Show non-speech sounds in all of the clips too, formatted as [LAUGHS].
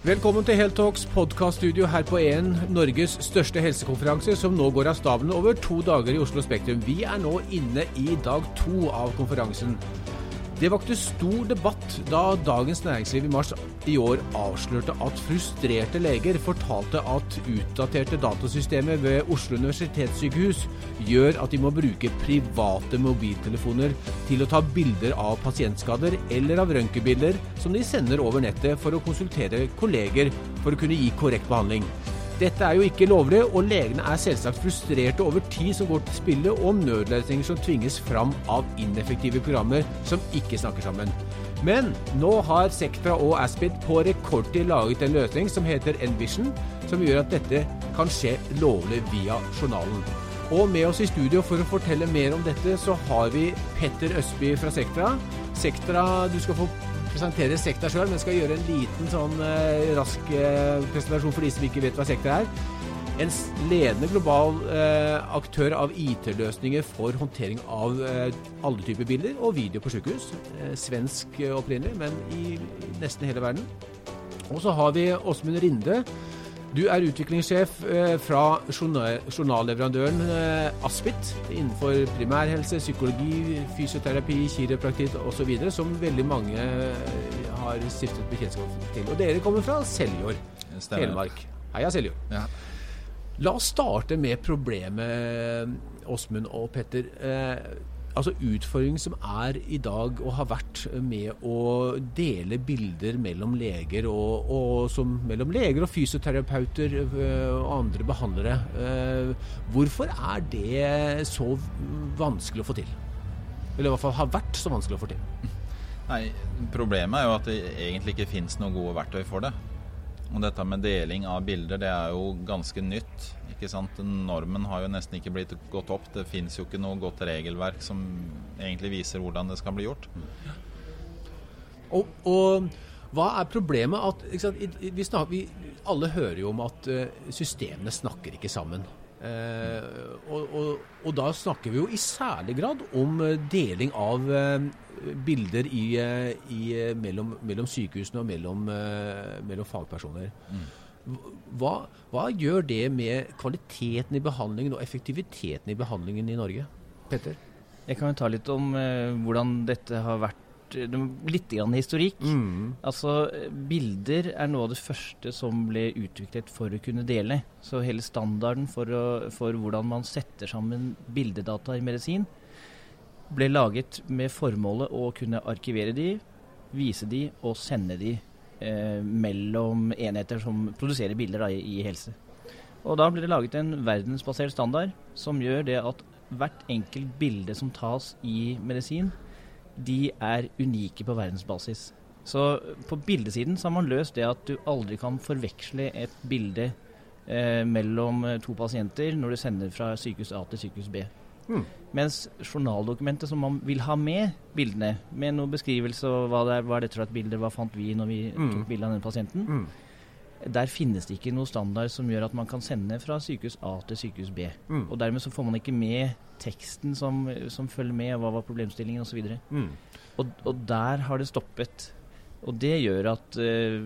Velkommen til Heltalks podkaststudio her på EN, Norges største helsekonferanse, som nå går av stabelen over to dager i Oslo Spektrum. Vi er nå inne i dag to av konferansen. Det vakte stor debatt da Dagens Næringsliv i mars i år avslørte at frustrerte leger fortalte at utdaterte datasystemer ved Oslo universitetssykehus gjør at de må bruke private mobiltelefoner til å ta bilder av pasientskader eller av røntgenbilder som de sender over nettet for å konsultere kolleger for å kunne gi korrekt behandling. Dette er jo ikke lovlig, og legene er selvsagt frustrerte over tid som går til spillet, og nødløsninger som tvinges fram av ineffektive programmer som ikke snakker sammen. Men nå har Sectra og Aspid på rekordtid laget en løsning som heter Envision, som gjør at dette kan skje lovlig via journalen. Og med oss i studio for å fortelle mer om dette, så har vi Petter Østby fra Sectra. Sectra, du skal få presentere sekta sjøl, men skal gjøre en liten sånn eh, rask eh, presentasjon for de som ikke vet hva sekta er. En ledende global eh, aktør av IT-løsninger for håndtering av eh, alle typer bilder og video på sykehus. Eh, svensk opprinnelig, men i nesten hele verden. Og så har vi Åsmund Rinde. Du er utviklingssjef eh, fra journalleverandøren eh, Aspit innenfor primærhelse, psykologi, fysioterapi, kiropraktikk osv., som veldig mange eh, har stiftet bekjentskap til. Og dere kommer fra Seljord, Telemark. Heia Seljord. Ja. La oss starte med problemet, Åsmund og Petter altså utfordringen som er i dag og har vært med å dele bilder mellom leger og, og som, mellom leger og fysioterapeuter øh, og andre behandlere. Øh, hvorfor er det så vanskelig å få til? Eller i hvert fall har vært så vanskelig å få til? Nei, Problemet er jo at det egentlig ikke finnes noen gode verktøy for det. Og dette med deling av bilder, det er jo ganske nytt ikke sant? Normen har jo nesten ikke blitt gått opp. Det fins jo ikke noe godt regelverk som egentlig viser hvordan det skal bli gjort. Og, og hva er problemet? At, vi, snakker, vi, alle hører jo om at uh, systemene snakker ikke sammen. Eh, og, og, og, da snakker vi jo i særlig grad om uh, deling av bilder i, i, mellom, mellom, sykehusene og mellom, mellom fagpersoner. Mm. Hva, hva, gjør det med kvaliteten i behandlingen og effektiviteten i behandlingen i Norge? Petter? Jeg kan jo ta litt om eh, hvordan dette har vært eh, Litt grann historikk. Mm. Altså, Bilder er noe av det første som ble utviklet for å kunne dele. Så hele standarden for, å, for hvordan man setter sammen bildedata i medisin, ble laget med formålet å kunne arkivere de, vise de og sende de eh, mellom enheter som produserer bilder da, i, helse. Og Da ble det laget en verdensbasert standard som gjør det at hvert enkelt bilde som tas i medisin, de er unike på verdensbasis. Så på bildesiden så har man løst det at du aldri kan forveksle et bilde eh, mellom to pasienter når du sender fra sykehus A til sykehus B. Mm. Mens journaldokumentet som man vil ha med bildene, med noen beskrivelse og hva det er, hva er dette for et bilde, hva fant vi når vi mm. tok bilde av denne pasienten, mm. der finnes det ikke noe standard som gjør at man kan sende fra sykehus A til sykehus B. Mm. Og dermed så får man ikke med teksten som, som følger med, hva var problemstillingen osv. Mm. Og, og der har det stoppet. Og det gjør at uh,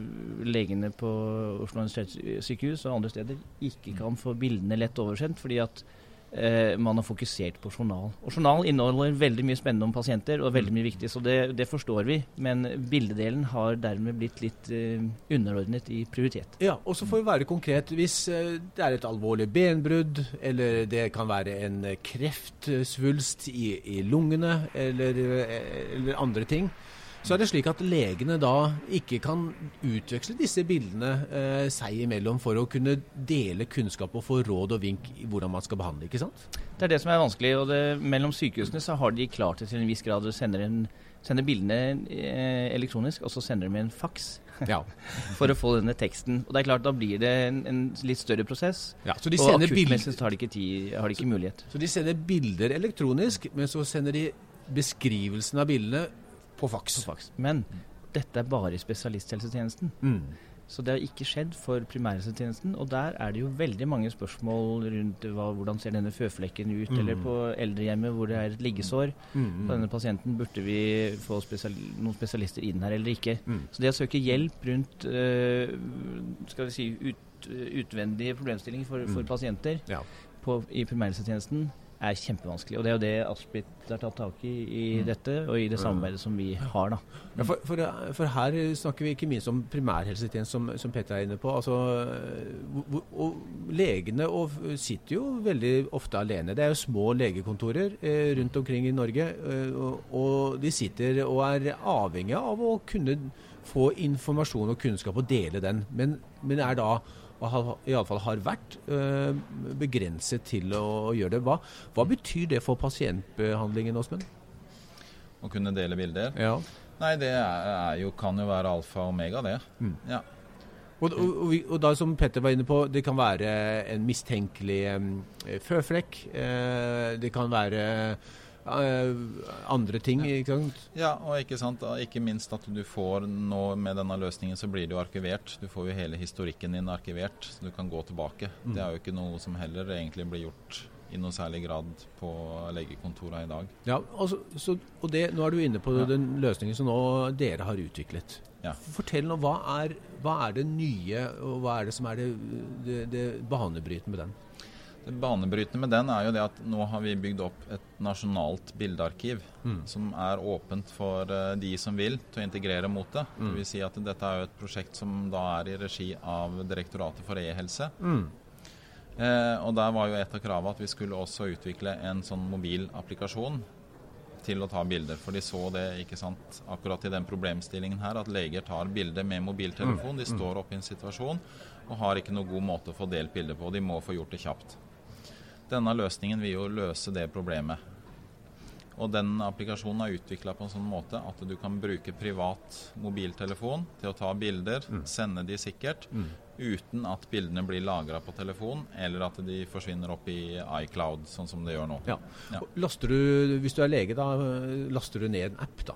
legene på Oslo universitetssykehus og andre steder ikke kan få bildene lett oversendt, fordi at eh, man har fokusert på journal. Og Journal inneholder veldig mye spennende om pasienter og veldig mye viktig, så det, det forstår vi. Men bildedelen har dermed blitt litt eh, underordnet i prioritet. Ja, og så får vi være konkret. Hvis eh, det er et alvorlig benbrudd, eller det kan være en kreftsvulst i, i lungene, eller, eh, eller andre ting så er det slik at legene da ikke kan utveksle disse bildene eh, seg imellom for å kunne dele kunnskap og få råd og vink i hvordan man skal behandle, ikke sant? Det er det som er vanskelig. og det, Mellom sykehusene så har de klart det til en viss grad. å sende sender bildene eh, elektronisk, og så sender de med en faks. Ja. [LAUGHS] for å få denne teksten. Og det er klart, Da blir det en, en litt større prosess. Ja, så de og akuttmessig har de ikke, tid, har de ikke så, mulighet. Så de sender bilder elektronisk, men så sender de beskrivelsen av bildene på faks. På faks. Men dette er bare i spesialisthelsetjenesten. Mm. Så det har ikke skjedd for primærhelsetjenesten. Og der er det jo veldig mange spørsmål rundt hva, hvordan ser denne føflekken ut, Mm. eller på eldrehjemmet hvor det er et liggesår. Mm. På denne pasienten burde vi få spesial noen spesialister inn her eller ikke. Mm. Så det å søke hjelp rundt øh, skal vi si, ut, utvendige problemstillinger for, for Mm. pasienter Ja. på, i primærhelsetjenesten er kjempevanskelig. Og det er jo det Aspit har tatt tak i i Mm. dette, og i det samarbeidet som vi har. da. Ja, for, for, for her snakker vi ikke minst om primærhelsetjenesten, som, som Petter er inne på. Altså, hvor- og legene og sitter jo veldig ofte alene. Det er jo små legekontorer eh, rundt omkring i Norge. Eh, og, og de sitter og er avhengige av å kunne få informasjon og kunnskap og dele den. Men, men er da og iallfall har vært eh, begrenset til å, gjøre det. Hva, hva betyr det for pasientbehandlingen, Åsmund? Å kunne dele bilder. Ja. Nei, det er, er jo, kan jo være alfa og omega, det. Mm. Ja. Og, og, og, og da som Petter var inne på, det kan være en mistenkelig um, føflekk. Eh, det kan være andre ting, ikke sant? Ja, og ikke sant, ikke minst at du får nå med denne løsningen så blir det jo arkivert. Du får jo hele historikken din arkivert, så du kan gå tilbake. Det er jo ikke noe som heller egentlig blir gjort i noe særlig grad på legekontorene i dag. Ja, altså, så, og det, Nå er du inne på Ja. den løsningen som nå dere har utviklet. Ja. Fortell nå, hva er, hva er det nye, og hva er det som er det, det, det banebrytende med den? Det banebrytende med den er jo det at nå har vi bygd opp et nasjonalt bildearkiv Mm. som er åpent for uh, de som vil til å integrere mot det. Mm. Det vil si at dette er jo et prosjekt som da er i regi av Direktoratet for e-helse. Mm. Eh, og der var jo et av kravene at vi skulle også utvikle en sånn mobil applikasjon til å ta bilder. For de så det ikke sant, akkurat i den problemstillingen her, at leger tar bilder med mobiltelefon. De står oppe i en situasjon og har ikke noen god måte å få delt bilder på. De må få gjort det kjapt. Denne løsningen vil jo løse det problemet. Og den applikasjonen er utvikla på en sånn måte at du kan bruke privat mobiltelefon til å ta bilder, sende de sikkert, Mm. uten at bildene blir lagra på telefon, eller at de forsvinner opp i iCloud, sånn som det gjør nå. Ja. Ja. Laster du, hvis du er lege, da laster du ned en app, da.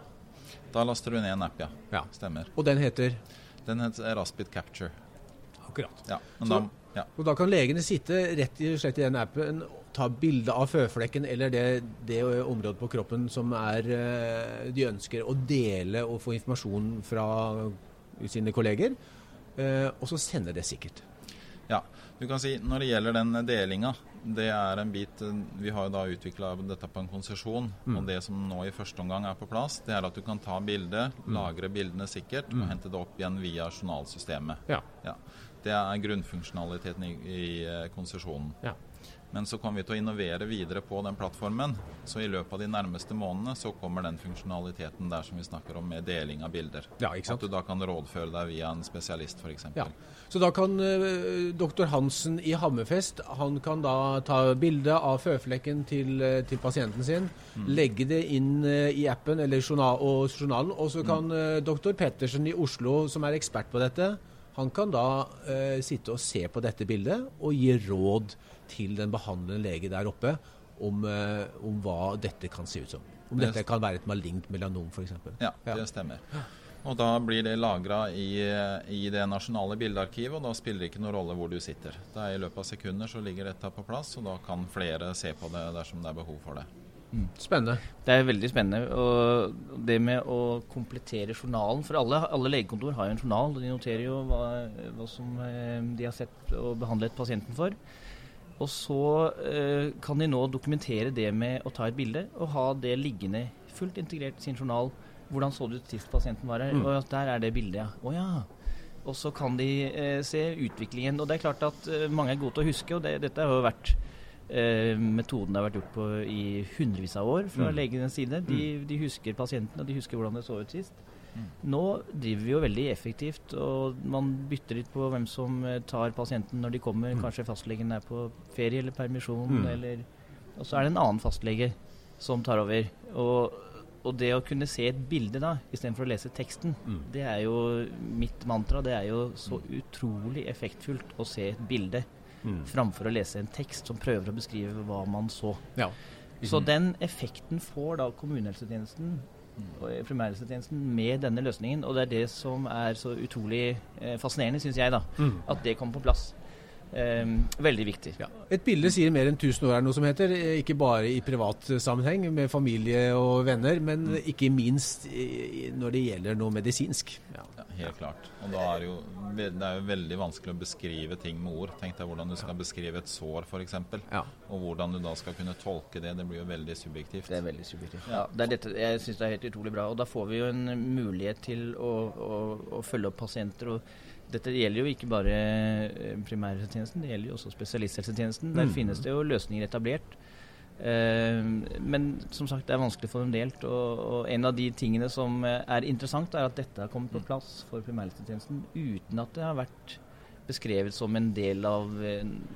Da laster du ned en app, ja. Ja. Stemmer. Og den heter Den heter Raspit Capture. Akkurat. Ja. Men Så- da, ja. Og da kan legene sitte rett i, slett i den appen, ta bilde av føflekken eller det, det området på kroppen som er, eh, de ønsker å dele og få informasjon fra sine kolleger, eh, og så sender det sikkert. Ja, du kan si Når det gjelder den delinga, det er en bit eh, Vi har jo da utvikla dette på en konsesjon. Og det som nå i første omgang er på plass, det er at du kan ta bildet, lagre bildene sikkert og hente det opp igjen via journalsystemet. Ja. Ja. Det er grunnfunksjonaliteten i, i eh, konsesjonen. Ja. Men så kommer vi til å innovere videre på den plattformen. Så i løpet av de nærmeste månedene så kommer den funksjonaliteten der som vi snakker om med deling av bilder. Ja? At du da kan rådføre deg via en spesialist f.eks. Ja. Så da kan uh, doktor Hansen i Hammerfest han kan da ta bilde av føflekken til, eh, til pasienten sin, legge det inn uh, i appen eller journal, og journalen, og så kan eh, doktor Pettersen i Oslo, som er ekspert på dette, han kan da eh, sitte og se på dette bildet og gi råd til den behandlende lege der oppe om, eh, om hva dette kan se ut som. Om Det- dette kan være et malignt melanom, f.eks. Ja, det stemmer. Og da blir det lagra i, i det nasjonale bildearkivet, og da spiller det ikke noen rolle hvor du sitter. Da er I løpet av sekunder så ligger dette på plass, og da kan flere se på det dersom det er behov for det. Spennende. Det er veldig spennende. Og det med å komplettere journalen For alle, alle legekontor har jo en journal. De noterer jo hva, hva som eh, de har sett og behandlet pasienten for. Og så eh, kan de nå dokumentere det med å ta et bilde og ha det liggende fullt integrert i sin journal. Hvordan så det ut sist pasienten var her? Mm. Og der er det bildet, ja. Å ja. Og så kan de eh, se utviklingen. Og det er klart at eh, mange er gode til å huske, og det, dette har jo vært metoden det har vært gjort på i hundrevis av år fra Mm. legenes side. De, de husker pasienten, og de husker hvordan det så ut sist. Mm. Nå driver vi jo veldig effektivt, og man bytter litt på hvem som eh, tar pasienten når de kommer. Mm. Kanskje fastlegen er på ferie eller permisjon, Mm. eller Og så er det en annen fastlege som tar over. Og, og det å kunne se et bilde da, istedenfor å lese teksten, Mm. det er jo mitt mantra. Det er jo så utrolig effektfullt å se et bilde Mm. framfor å lese en tekst som prøver å beskrive hva man så. Ja. Så den effekten får da kommunehelsetjenesten og primærhelsetjenesten med denne løsningen. Og det er det som er så utrolig eh, fascinerende, syns jeg, da. At det kommer på plass. Eh, veldig viktig. Ja. Et bilde sier mer enn 1000 år, er noe som heter. eh, Ikke bare i privat sammenheng med familie og venner, men ikke minst når det gjelder noe medisinsk. Ja. Ja, helt klart. Og da er det, jo, det er jo veldig vanskelig å beskrive ting med ord. Tenk deg hvordan du skal beskrive et sår, f.eks. Ja. Og hvordan du da skal kunne tolke det. Det blir jo veldig subjektivt. Det er veldig subjektivt. Ja, det er dette, jeg syns det er helt utrolig bra. Og da får vi jo en mulighet til å, å, å følge opp pasienter. og dette gjelder jo ikke bare eh, primærhelsetjenesten, det gjelder jo også spesialisthelsetjenesten. Der Mm. finnes det jo løsninger etablert. Eh, men som sagt, det er vanskelig for dem delt. Og, og en av de tingene som eh, er interessant, er at dette har kommet på plass for primærhelsetjenesten uten at det har vært beskrevet som en del av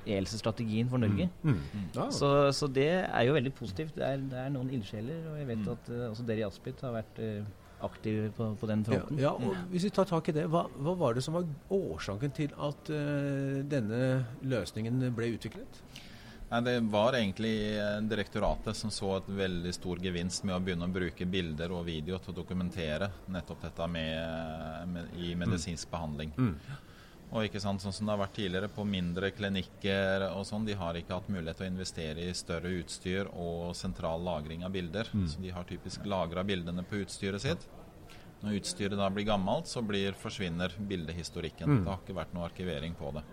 e-helsestrategien for Norge. Mm. Ja. Så, så det er jo veldig positivt. Det er, det er noen ildsjeler, og jeg vet Mm. at uh, også dere i Aspit har vært uh, aktive på, på den Ja, fronten. ja, og Hvis vi tar tak i det, hva, hva var det som var årsaken til at uh, denne løsningen ble utviklet? Nei, Det var egentlig eh, direktoratet som så et veldig stor gevinst med å begynne å bruke bilder og video til å dokumentere nettopp dette med, med, i medisinsk behandling. Og ikke sant, sånn som det har vært tidligere på mindre klinikker og sånn, de har ikke hatt mulighet til å investere i større utstyr og sentral lagring av bilder. Så de har typisk lagra bildene på utstyret sitt. Når utstyret da blir gammelt, så blir, forsvinner bildehistorikken. Det har ikke vært noe arkivering på det.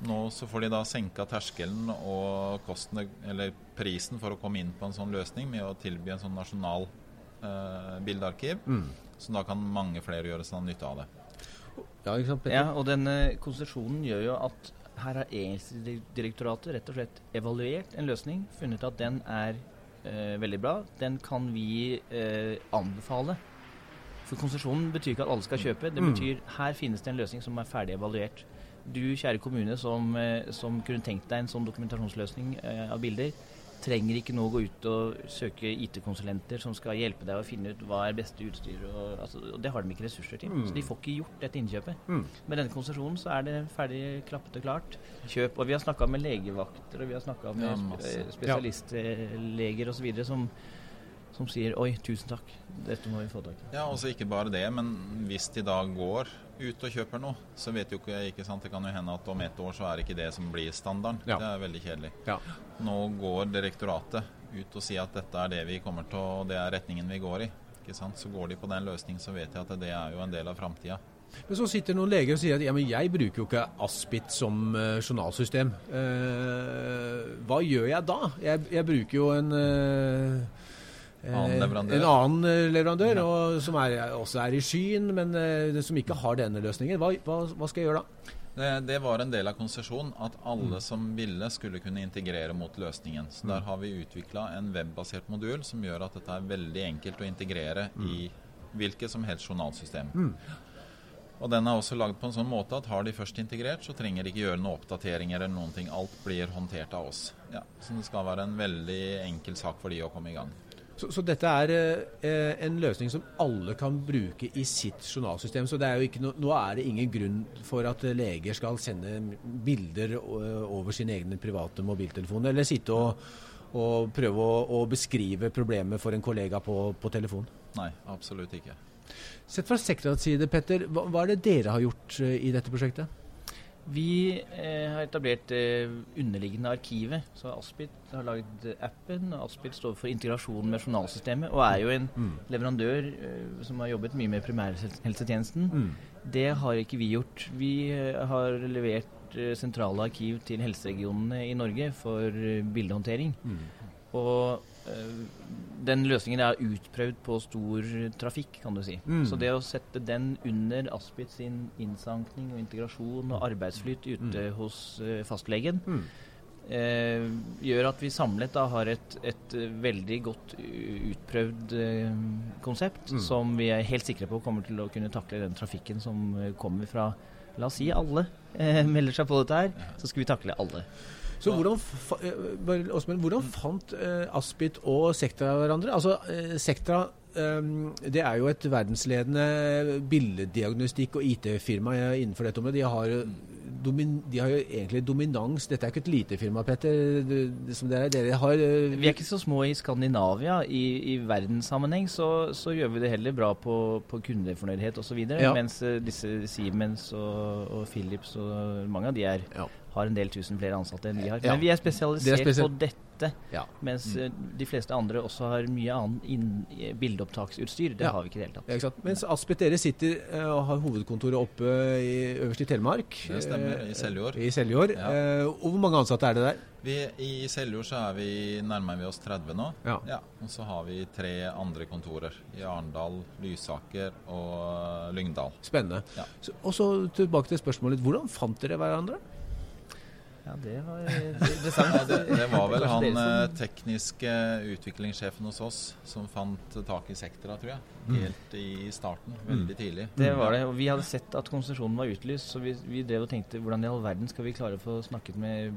Nå så får de da senka terskelen og kostene, eller prisen for å komme inn på en sånn løsning med å tilby en sånn nasjonal eh, bildearkiv. Så da kan mange flere gjøre seg nytte av det. Ja, ikke sant, Petter? Ja, og denne konsesjonen gjør jo at her har ELSE-direktoratet rett og slett evaluert en løsning, funnet at den er eh, veldig bra. Den kan vi eh, anbefale. For konsesjonen betyr ikke at alle skal kjøpe. Det Mm. betyr her finnes det en løsning som er ferdig evaluert. Du, kjære kommune, som, eh, som kunne tenkt deg en sånn dokumentasjonsløsning eh, av bilder, trenger ikke nå gå ut og søke IT-konsulenter som skal hjelpe deg å finne ut hva er beste utstyr. Og, altså, og det har de ikke ressurser til. Mm. Så de får ikke gjort dette innkjøpet. Mm. Med denne konsesjonen så er det ferdig klappet og klart. Kjøp. Og vi har snakka med legevakter, og vi har snakka med Ja, sp eh, spesialistleger osv. Som, som sier oi, tusen takk, dette må vi få tak i. Ja, også ikke bare det, men hvis de da går ut og kjøper noe, så vet jo ikke ikke sant, Det kan jo hende at om ett år så er det ikke det som blir standarden. Ja. Det er veldig kjedelig. Ja. Nå går direktoratet ut og sier at dette er det vi kommer til og det er retningen vi går i. Ikke sant? Så går de på den løsningen, så vet jeg at det er jo en del av framtida. Men så sitter noen leger og sier at ja, men jeg bruker jo ikke Aspit som uh, journalsystem. Uh, hva gjør jeg da? Jeg, jeg bruker jo en eh, Annen eh. En annen leverandør, leverandør, og, som er, også er i skyen, men eh, som ikke har denne løsningen. Hva, hva, hva skal jeg gjøre da? Det, det var en del av konsesjonen at alle som ville, skulle kunne integrere mot løsningen. Så der har vi utvikla en webbasert modul som gjør at dette er veldig enkelt å integrere i hvilket som helst journalsystem. Og den er også lagd på en sånn måte at har de først integrert, så trenger de ikke gjøre noen oppdateringer eller noen ting. Alt blir håndtert av oss. Ja, så det skal være en veldig enkel sak for de å komme i gang. Så, så dette er eh, en løsning som alle kan bruke i sitt journalsystem. Så det er no, nå er det ingen grunn for at eh, leger skal sende bilder eh, over sine egne private mobiltelefoner, eller sitte og, og prøve å, å beskrive problemet for en kollega på, på telefon. Nei, absolutt ikke. Sett fra sektorets side, Petter, hva, hva er det dere har gjort eh, i dette prosjektet? Vi eh, har etablert det underliggende arkivet. Så Aspit har lagd appen. og Aspit står for integrasjon med journalsystemet og er jo en leverandør eh, som har jobbet mye med primærhelsetjenesten. Det har ikke vi gjort. Vi eh, har levert eh, sentrale arkiv til helseregionene i Norge for eh, bildehåndtering. Og eh, den løsningen er utprøvd på stor trafikk, kan du si. Mm. Så det å sette den under Aspit sin innsankning og integrasjon og arbeidsflyt ute hos eh, fastlegen, Mm. eh, gjør at vi samlet da har et, et veldig godt utprøvd eh, konsept, Mm. som vi er helt sikre på kommer til å kunne takle den trafikken som eh, kommer fra La oss si alle eh, melder seg på dette her, så skal vi takle alle. Så hvordan, fa- eh, hvordan fant eh, Aspit og Sektra hverandre? Altså, eh, Sektra um, det er jo et verdensledende billeddiagnostikk- og IT-firma innenfor dette området. De har, domin, de har jo egentlig dominans. Dette er ikke et lite firma, Petter. Som dere, dere har Vi er ikke så små i Skandinavia. I, i verdenssammenheng så, så, gjør vi det heller bra på, på kundefornøydhet osv. Ja. Mens disse Siemens og, og Philips og mange av de er, Ja. Har en del tusen flere ansatte enn vi har. Ja. Men vi er spesialisert er spesial- på dette. Ja. Mens mm. de fleste andre også har mye annet inn- bildeopptaksutstyr. Det Ja. har vi ikke i det hele tatt. Ja, ikke sant? Mens Aspet dere sitter eh, og har hovedkontoret oppe i, øverst i Telemark. Det stemmer, i eh, Seljord. I Seljord. Ja. Eh, og hvor mange ansatte er det der? Vi, I Seljord så er vi, nærmer vi oss 30 nå. Ja. Og så har vi tre andre kontorer. I Arendal, Lysaker og Lyngdal. Spennende. Ja. Så, og så tilbake til spørsmålet. Hvordan fant dere hverandre? Ja, det var interessant. Ja, det, det var vel han eh, som- tekniske utviklingssjefen hos oss som fant tak i Sektra, tror jeg. Helt i starten. Veldig tidlig. Det var det. Og vi hadde sett at konsesjonen var utlyst, så vi, vi drev og tenkte hvordan i all verden skal vi klare å få snakket med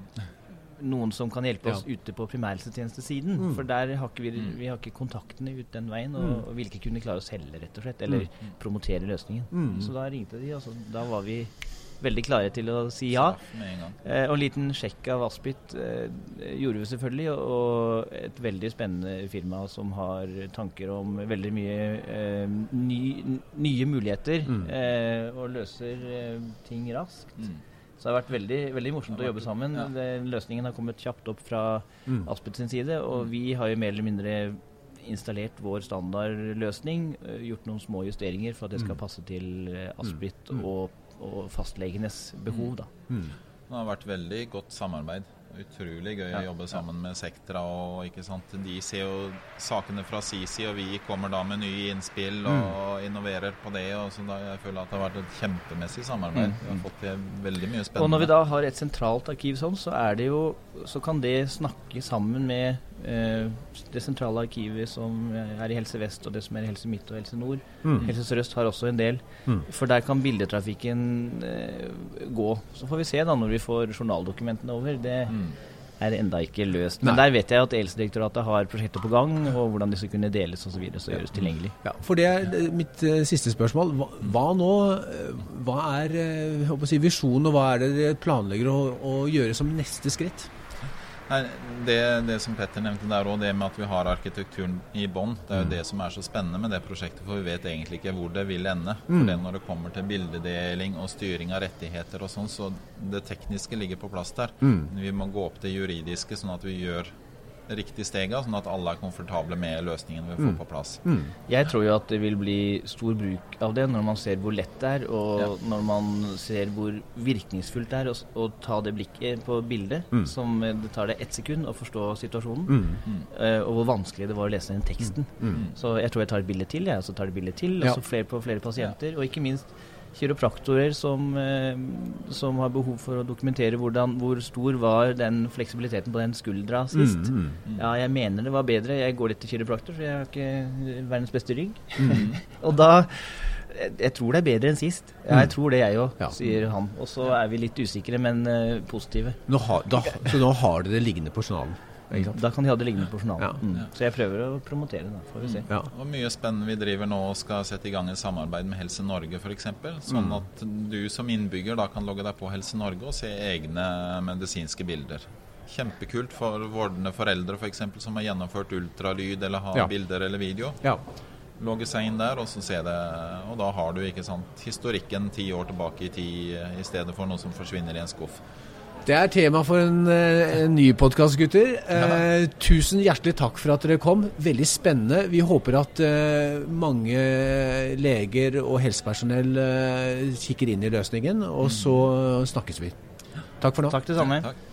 noen som kan hjelpe oss ute på primærhelsetjenestesiden. Mm. For der har ikke vi, Mm. vi har ikke kontaktene ut den veien, og, Mm. og vil ikke kunne klare å selge, rett og slett. Eller promotere løsningen. Mm. Så da ringte de, og så, da var vi veldig klare til å si ja. Eh, og en liten sjekk av Aspit eh, gjorde vi selvfølgelig, og et veldig spennende firma som har tanker om veldig mye eh, ny, nye muligheter, Mm. eh, og løser eh, ting raskt. Mm. Så det har vært veldig, veldig morsomt å jobbe sammen. ja. Den løsningen har kommet kjapt opp fra Mm. Aspit sin side, og vi har jo mer eller mindre installert vår standardløsning, eh, gjort noen små justeringer for at det skal Mm. passe til eh, Aspit Mm. og, og fastlegenes behov, da. Mm. Det har vært veldig godt samarbeid. Utrolig gøy Ja, å jobbe sammen med Sektra. og ikke sant? De ser jo sakene fra si side, og vi kommer da med nye innspill og innoverer på det. og så da Jeg føler at det har vært et kjempemessig samarbeid. Mm. Vi har fått til veldig mye spennende. Og når vi da har et sentralt arkiv sånn, så er det jo Så kan det snakke sammen med det sentrale arkivet som er i Helse Vest, og det som er i Helse Midt og Helse Nord. Mm. Helse Sør-Øst har også en del. Mm. For der kan bildetrafikken eh, gå. Så får vi se da når vi får journaldokumentene over. Det Mm. er enda ikke løst. Men Nei. der vet jeg at Helsedirektoratet har prosjekter på gang, og hvordan disse kunne deles osv. Så, så gjøres tilgjengelig. Ja, for det er eh, mitt eh, siste spørsmål. Hva, hva nå? eh, Hva er eh, si, visjonen, og hva er det dere planlegger å, å gjøre som neste skritt? Det, det som Petter nevnte der òg, det med at vi har arkitekturen i bånn, det er jo Mm. det som er så spennende med det prosjektet, for vi vet egentlig ikke hvor det vil ende. Mm. For det når det kommer til bildedeling og styring av rettigheter og sånn, så det tekniske ligger på plass der. Mm. Vi må gå opp det juridiske, sånn at vi gjør riktig stega, sånn at alle er komfortable med løsningen vi får Mm. på plass. Mm. Jeg tror jo at det vil bli stor bruk av det når man ser hvor lett det er, og Ja. når man ser hvor virkningsfullt det er å, å ta det blikket på bildet, Mm. som eh, det tar det ett sekund å forstå situasjonen, Mm. eh, og hvor vanskelig det var å lese den teksten. Mm. Så jeg tror jeg tar et bilde til, jeg, og så tar det bilde til, og så flere på flere pasienter, og ikke minst kiropraktorer som, eh, som har behov for å dokumentere hvordan, hvor stor var den fleksibiliteten på den skuldra sist. Mm. Ja, jeg mener det var bedre. Jeg går litt til kiropraktor, for jeg har ikke verdens beste rygg. Mm. [LAUGHS] Og da jeg, jeg tror det er bedre enn sist. Ja, jeg Mm. tror det, jeg òg, Ja. sier han. Og så er vi litt usikre, men uh, positive. Nå har, da, så nå har dere det liggende på journalen? Ikke sant? Da kan de ha det liggende på journalen. Ja. Mm. Ja. Så jeg prøver å promotere det. Får vi se. Ja. Og mye spennende vi driver nå og skal sette i gang et samarbeid med Helse Norge f.eks. Sånn Mm. at du som innbygger da kan logge deg på Helse Norge og se egne medisinske bilder. Kjempekult for vordende foreldre f.eks. For som har gjennomført ultralyd eller har Ja. bilder eller video. ja. Logge seg inn der og så se det. Og da har du ikke sant, historikken ti år tilbake i tid i stedet for noe som forsvinner i en skuff. Det er tema for en, eh, en ny podkast, gutter. Eh, tusen hjertelig takk for at dere kom. Veldig spennende. Vi håper at eh, mange leger og helsepersonell eh, kikker inn i løsningen, og så snakkes vi. Takk for nå. Takk det samme. Takk.